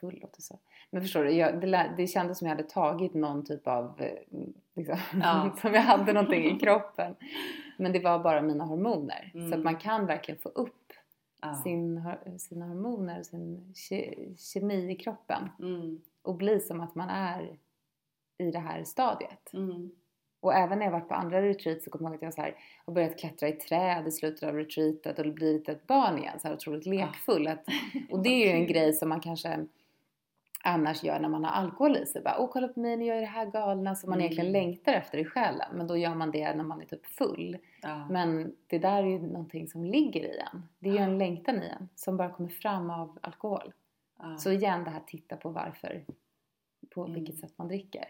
Full låter så. Men förstår du, jag, det, det kändes som jag hade tagit någon typ av, eh, liksom, Ja. [laughs] som jag hade någonting i kroppen. Men det var bara mina hormoner. Så Mm. att man kan verkligen få upp Ja. sin, sina hormoner och sin ke, kemi i kroppen. Mm. Och bli som att man är i det här stadiet. Mm. Och även när jag varit på andra retreats så kommer jag ihåg att jag så här, har börjat klättra i träd i slutet av retreatet och blivit ett barn igen. Så här otroligt lekfull. Att, och det är ju en grej som man kanske annars gör när man har alkohol i sig. Bara, Åh kolla på mig, nu gör jag det här galna som man Mm. egentligen längtar efter i själen. Men då gör man det när man är typ full. Ja. Men det där är ju någonting som ligger i en. Det är ju en längtan i en som bara kommer fram av alkohol. Ja. Så igen det här titta på varför. På Mm. vilket sätt man dricker.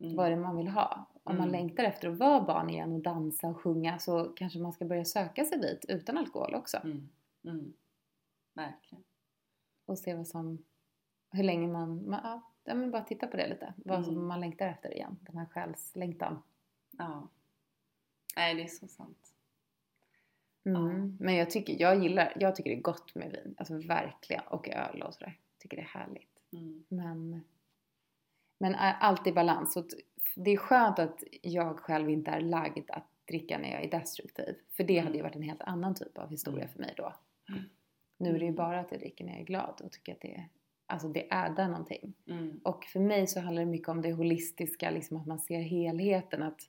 Mm. Vad är det man vill ha? Om man Mm. längtar efter att vara barn igen och dansa och sjunga så kanske man ska börja söka sig dit utan alkohol också. Mm. Mm. Verkligen. Och se vad som, hur länge man, man ja, men bara titta på det lite. Vad som Mm. man längtar efter igen. Den här själslängtan. Ja. Nej, det är så sant. Mm. Men jag tycker, jag gillar, jag tycker det är gott med vin. Alltså verkligen. Och öl och sådär. Tycker det är härligt. Mm. Men, men allt i balans. Så det är skönt att jag själv inte är lagd att dricka när jag är destruktiv. För det hade ju varit en helt annan typ av historia Mm. för mig då. Nu är det ju bara att jag dricker när jag är glad och tycker att det är, alltså det är någonting. Mm. Och för mig så handlar det mycket om det holistiska, liksom att man ser helheten. Att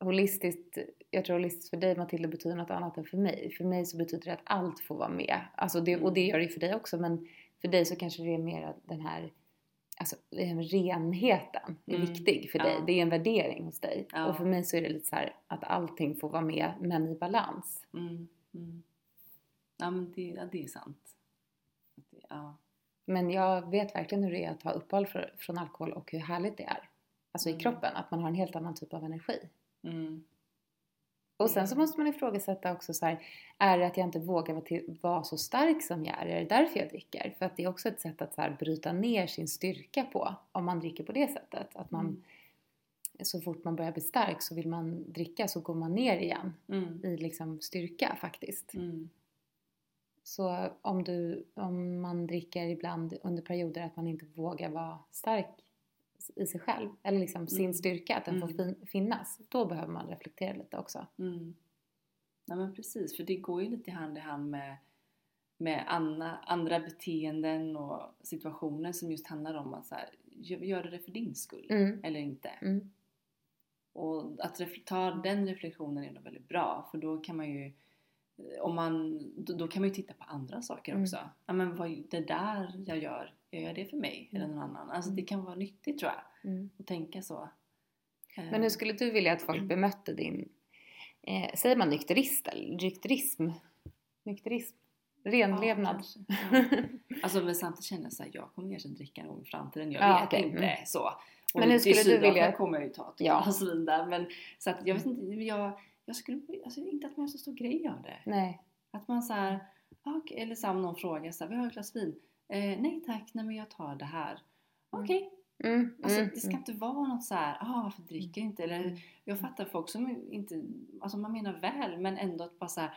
holistiskt, jag tror holistiskt för dig Matilda betyder något annat än för mig. För mig så betyder det att allt får vara med. Alltså det, och det gör det för dig också men för dig så kanske det är mer den här Alltså renheten är Mm, viktig för ja. dig. Det är en värdering hos dig. Ja. Och för mig så är det lite så här att allting får vara med men i balans. Mm. Mm. Ja, men det, ja, det är sant. Ja. Men jag vet verkligen hur det är att ta uppehåll för, från alkohol och hur härligt det är. Alltså i Mm. kroppen, att man har en helt annan typ av energi. Mm. Och sen så måste man ifrågasätta också så här, är det att jag inte vågar vara, till, vara så stark som jag är? Är det därför jag dricker? För att det är också ett sätt att så här, bryta ner sin styrka på, om man dricker på det sättet. Att man, Mm. så fort man börjar bli stark så vill man dricka så går man ner igen Mm. i liksom styrka faktiskt. Mm. Så om, du, om man dricker ibland under perioder att man inte vågar vara stark i sig själv, eller liksom sin Mm. styrka, att den får Mm. fin, finnas, då behöver man reflektera lite också. Mm. Ja men precis, för det går ju lite hand i hand med, med andra, andra beteenden och situationer som just handlar om att så här, gör, du det för din skull Mm. eller inte? Mm. Och att ta den reflektionen är nog väldigt bra för då kan man ju om man, då, då kan man ju titta på andra saker Mm. också. Ja men vad, det där jag gör, gör jag det för mig eller Mm. någon annan? Alltså Mm. det kan vara nyttigt tror jag, Mm. att tänka så. Men hur skulle du vilja att folk bemötte din, eh, säger man nykterist eller nykterism? Nykterism? Renlevnad? kanske. Ja. [laughs] Alltså men samtidigt känner jag såhär, jag kommer kanske dricka någon i framtiden. Jag Ja, vet okej, inte mm. så. Och Men hur skulle du vilja- kommer jag ju ta ett Ja. glas vin där. Men så att jag vet inte, jag, jag skulle alltså, inte att man gör så stor grej av det. Nej. Att man såhär, ah, okej, eller så om någon frågar såhär, vi har ett glas vin. Eh, nej tack, nej men jag tar det här. Mm. Okej, Mm. alltså mm, det ska mm. inte vara något så här, ah varför dricker du inte? Eller Mm. jag fattar folk som inte, alltså man menar väl men ändå att bara så här,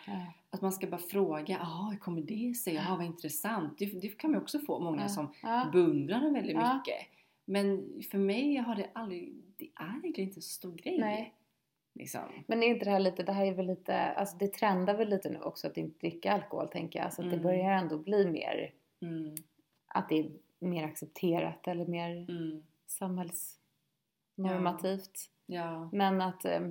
att man ska bara fråga, jaha hur kommer det sig? Jaha vad intressant. Det, det kan man ju också få många som Ja. beundrar den väldigt mycket. Men för mig har det aldrig, det är egentligen inte så stor grej. Nej. Liksom. Men är inte det här lite, det här är väl lite, alltså det trendar väl lite nu också att inte dricka alkohol tänker jag. Så att det Mm. börjar ändå bli mer, Mm, att det är mer accepterat eller mer mm, samhällsnormativt. ja, Men att, eh,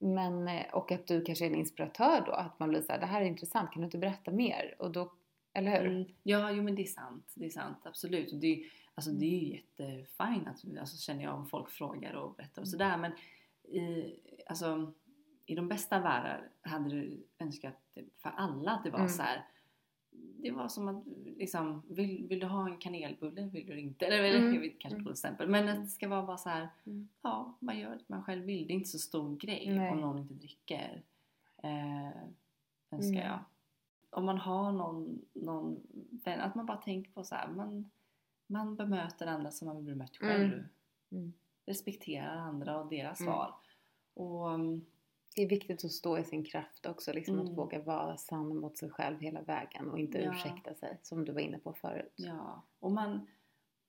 Men, eh, och att du kanske är en inspiratör då, att man blir såhär, det här är intressant, kan du inte berätta mer? Och då, eller hur? Mm. Ja, jo men det är sant. Det är sant, absolut. Det, alltså, det är ju jättefint att, alltså, känner jag om folk frågar och berättar och Mm. sådär. Men i, alltså, i de bästa världar hade du önskat för alla att det var Mm. så här. Det var som att liksom, vill, vill du ha en kanelbulle? Vill du inte? Eller eller, Mm. jag vet kanske Mm. på exempel. Men att det ska vara bara så här. Mm. Ja, man gör det man själv vill. Det är inte så stor grej Nej. om någon inte dricker. Eh, önskar Mm. jag. Om man har någon, någon vän, att man bara tänker på så här. Man, man bemöter andra som man vill bli bemött själv. Mm. Mm. Respekterar andra och deras Mm. val. Och um, Det är viktigt att stå i sin kraft också, liksom att Mm. våga vara sann mot sig själv hela vägen och inte Ja. ursäkta sig, som du var inne på förut. Ja, och man,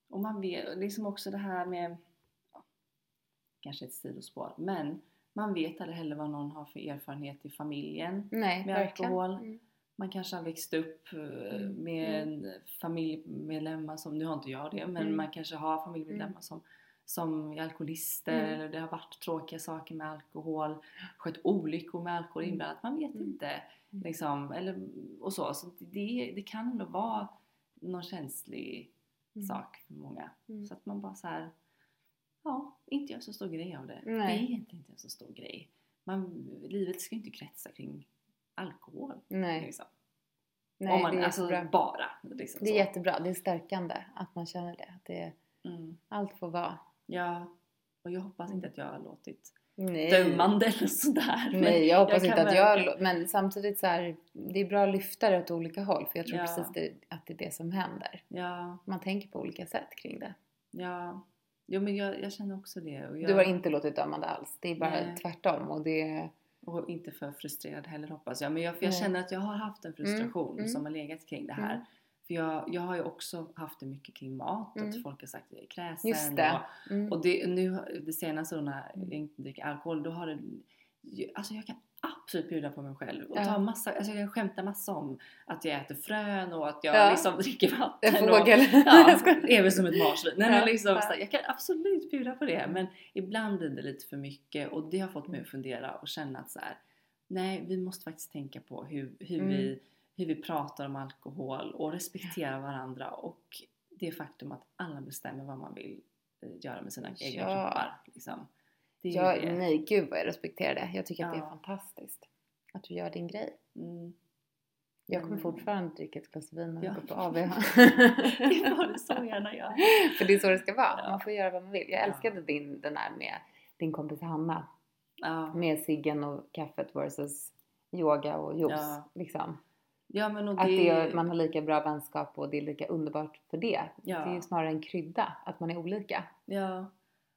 och man vet, liksom också det här med, ja, kanske ett sidospår, men man vet aldrig heller vad någon har för erfarenhet i familjen. Nej, Med verkligen. alkohol. Mm. Man kanske har växt upp eh, Mm, med en familjemedlemmar som, nu har inte jag det, men Mm. man kanske har familjemedlemmar som, som är alkoholister Mm. eller det har varit tråkiga saker med alkohol, skett olyckor med alkohol Mm. inblandat, man vet Mm. inte. Liksom, eller, och så. så det, det kan ändå vara någon känslig Mm. sak för många. Mm. Så att man bara så här, ja, inte gör så stor grej av det. Nej. Det är egentligen inte en så stor grej. Man, livet ska ju inte kretsa kring alkohol. Nej, Liksom. Nej Om man, det är alltså jättebra. bara. Liksom Det är så. jättebra, det är stärkande att man känner det. Att det Mm. allt får vara. Ja, och jag hoppas inte att jag har låtit Nej. dömande eller sådär. Nej, jag hoppas jag inte att jag... verkligen- Men samtidigt så här, det är bra att lyfta det åt olika håll. För jag tror Ja. precis det, att det är det som händer. Ja, Man tänker på olika sätt kring det. ja. Jo men jag, jag känner också det. Jag, Du har inte låtit dömande alls. Det är bara Nej. tvärtom. Och det... och inte för frustrerad heller hoppas jag. Men jag, jag känner att jag har haft en frustration Mm, mm. som har legat kring det här. Mm. För jag, jag har ju också haft det mycket kring mat. Mm. Att folk har sagt att jag är kräsen. Just det. Och, Mm. Och det, nu, det senaste då när Mm. jag inte dricker alkohol, då har det... Alltså jag kan absolut bjuda på mig själv och Ja. ta massa, alltså jag kan skämta massa om att jag äter frön och att jag Ja. liksom dricker En vatten. fågel. Och, [laughs] ja, väl som ett marsvin. Nej, men liksom, Ja. jag kan absolut bjuda på det men ibland blir det lite för mycket och det har fått mig att fundera och känna att så här, nej vi måste faktiskt tänka på hur, hur, Mm. vi, hur vi pratar om alkohol och respektera varandra och det faktum att alla bestämmer vad man vill eh, göra med sina egna Ja. kroppar. Liksom. Jag, det. nej, gud vad jag respekterar det. Jag tycker att det är Ja. fantastiskt. Att du gör din grej. Mm. Jag kommer Mm. fortfarande dricka ett glas vin när jag Ja. går på AV. [laughs] Det får du så gärna göra. [laughs] För det är så det ska vara. Ja. Man får göra vad man vill. Jag Ja. älskade din, den där med din kompis Hanna. Ja. Med ciggen och kaffet versus yoga och juice. Ja. Liksom. Ja, men och Att det, det, man har lika bra vänskap och det är lika underbart för det. Ja. Det är ju snarare en krydda att man är olika. Ja,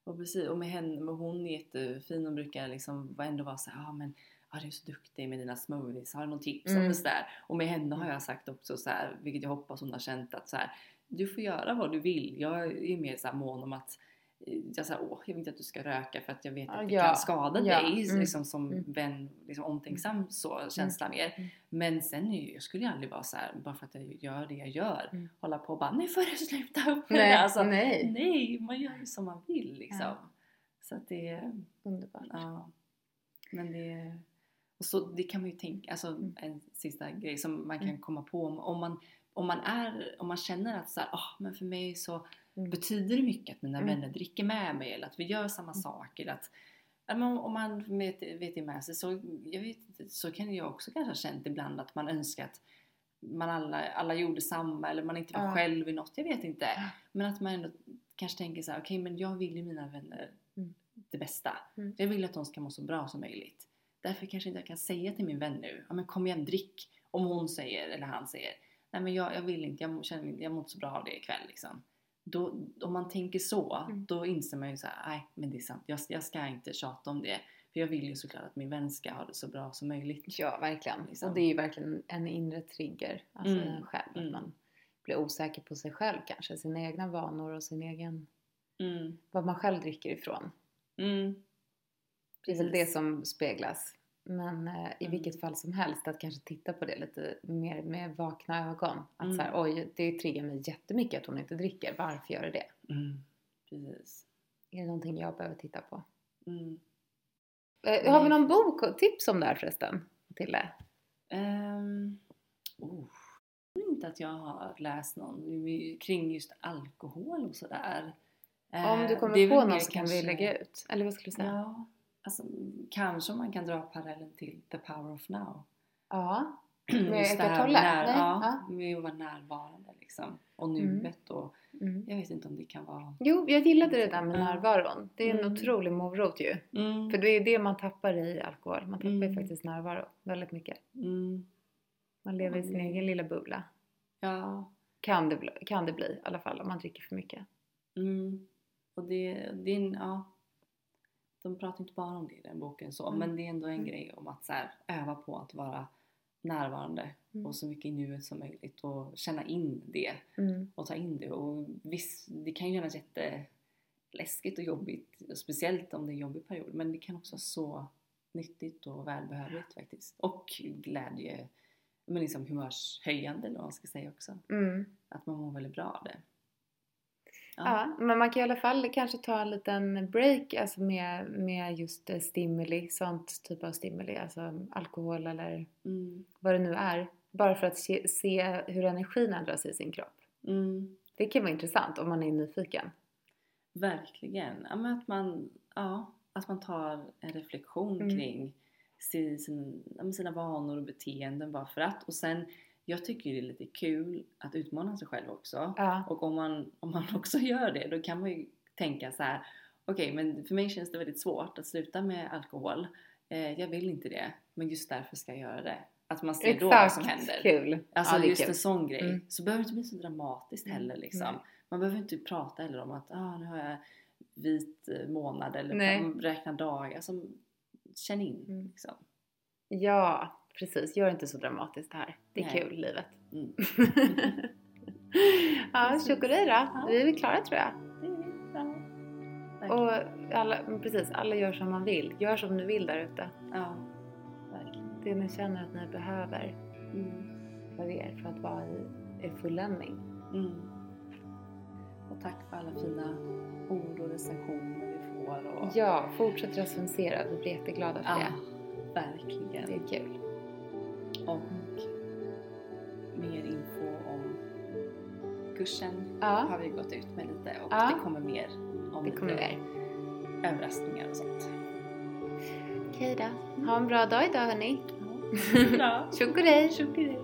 och precis. Och med henne, med hon är jättefin och brukar liksom ändå vara så här, ja men ja, du är så duktig med dina smoothies, har du någon tips? Mm. Och, så där. och med henne har jag sagt också så här, vilket jag hoppas hon har känt att så här, du får göra vad du vill. Jag är mer så här mån om att jag, så här, Åh, jag vill inte att du ska röka för att jag vet att det Ja, kan skada ja, dig mm, liksom, som mm. vän, liksom, omtänksam så, känsla mer. Mm. Men sen är ju, jag skulle ju aldrig vara så här, bara för att jag gör det jag gör, Mm. hålla på och bara nu får du sluta upp med Nej, det. Alltså, nej. Nej, man gör ju som man vill liksom. Ja. Så att det, Underbart. ja. Men det, och så det kan man ju tänka, alltså Mm. en sista grej som man kan Mm. komma på om, om man om man, är, om man känner att så här, "Ah, men för mig så Mm. betyder det mycket att mina Mm. vänner dricker med mig eller att vi gör samma Mm. saker. Att, om man vet, vet det med sig så, jag vet, så kan jag också kanske ha känt ibland att man önskar att man alla, alla gjorde samma eller man inte var Ja. själv i något, jag vet inte. Men att man ändå kanske tänker så här: okej men jag vill ju mina vänner Mm. det bästa. Mm. Jag vill att de ska må så bra som möjligt. Därför kanske inte jag kan säga till min vän nu, ja men kom igen drick. Om hon säger, eller han säger, nej men jag, jag vill inte, jag känner jag mår inte så bra av det ikväll liksom. Då, om man tänker så, Mm. då inser man ju så här, nej men det är sant, jag, jag ska inte tjata om det. För jag vill ju såklart att min vän ska ha det så bra som möjligt. Ja, verkligen. Liksom. Och det är ju verkligen en inre trigger. Alltså Mm, en själv. mm. Att man blir osäker på sig själv kanske. Sina egna vanor och sin egen... Mm. Vad man själv dricker ifrån. Mm. Det är väl det som speglas. Men eh, i Mm. vilket fall som helst att kanske titta på det lite mer med vakna ögon. Att Mm. så här, oj, det triggar mig jättemycket att hon inte dricker. Varför gör det det? Mm. Precis. Är det någonting jag behöver titta på? Mm. Eh, Har vi någon bok och tips om det här förresten? Matilda? Um, oh. Jag tror inte att jag har läst någon kring just alkohol och sådär. Om du Eh, kommer på någon så kan vi kanske- lägga ut. Eller vad skulle du säga? Ja, alltså, kanske man kan dra parallellen till The Power of Now. Ja. [clears throat] Med Eckart när- ja, med att vara närvarande liksom. Och Mm. nuet och Mm. jag vet inte om det kan vara... Jo, jag gillade det där med närvaron. Det är en Mm. otrolig morot ju. Mm. För det är det man tappar i alkohol. Man tappar ju Mm. faktiskt närvaro väldigt mycket. Mm. Man lever i sin egen lilla bubbla. Ja. Kan det, bli, kan det bli i alla fall om man dricker för mycket. Mm. Och det, det är ja. De pratar inte bara om det i den boken så, Mm. men det är ändå en Mm. grej om att så här, öva på att vara närvarande Mm. och så mycket i nuet som möjligt och känna in det Mm. och ta in det. Och visst, det kan ju kännas jätteläskigt och jobbigt, speciellt om det är en jobbig period, men det kan också vara så nyttigt och välbehövligt faktiskt. Och glädje, men liksom humörshöjande eller vad man ska säga också. Mm. Att man mår väldigt bra av det. Ja. men man kan i alla fall kanske ta en liten break alltså med, med just eh, stimuli, sånt typ av stimuli, alltså alkohol eller Mm. vad det nu är. Bara för att se, se hur energin ändras i sin kropp. Mm. Det kan vara intressant om man är nyfiken. Verkligen. Ja, men att, man, ja, att man tar en reflektion Mm. kring sin, sina vanor och beteenden bara för att. Och sen, jag tycker det är lite kul att utmana sig själv också. Ja. Och om man, om man [laughs] också gör det, då kan man ju tänka så här. Okej, men för mig känns det väldigt svårt att sluta med alkohol. Eh, jag vill inte det, men just därför ska jag göra det. Att man ser då vad som händer. kul! Alltså ja, just kul. en sån grej. Mm. Så behöver det inte bli så dramatiskt Mm. heller liksom. Nej. Man behöver inte prata heller om att ah, nu har jag vit eh, månad eller räkna dagar. Alltså, känn in Mm. liksom. Ja, precis. Gör inte så dramatiskt det här. Det är Nej. kul, livet. Mm. [laughs] ja, tjokolej då. Ja. Vi är väl klara tror jag. Det är bra. Och alla, precis, alla gör som man vill. Gör som du vill där ute. Ja, verkligen. Det ni känner att ni behöver Mm. för er för att vara i, i fulländning. Mm. Och tack för alla fina ord och recensioner vi får. Och... Ja, fortsätt recensera. Vi blir jätteglada för Ja, det. verkligen. Det är kul. Och mer info om kursen Ja. har vi gått ut med lite och Ja. det kommer mer om Det kommer mer. överraskningar och sånt. Okej då. Ha en bra dag idag hörni. Ja. [laughs] Tjockidej.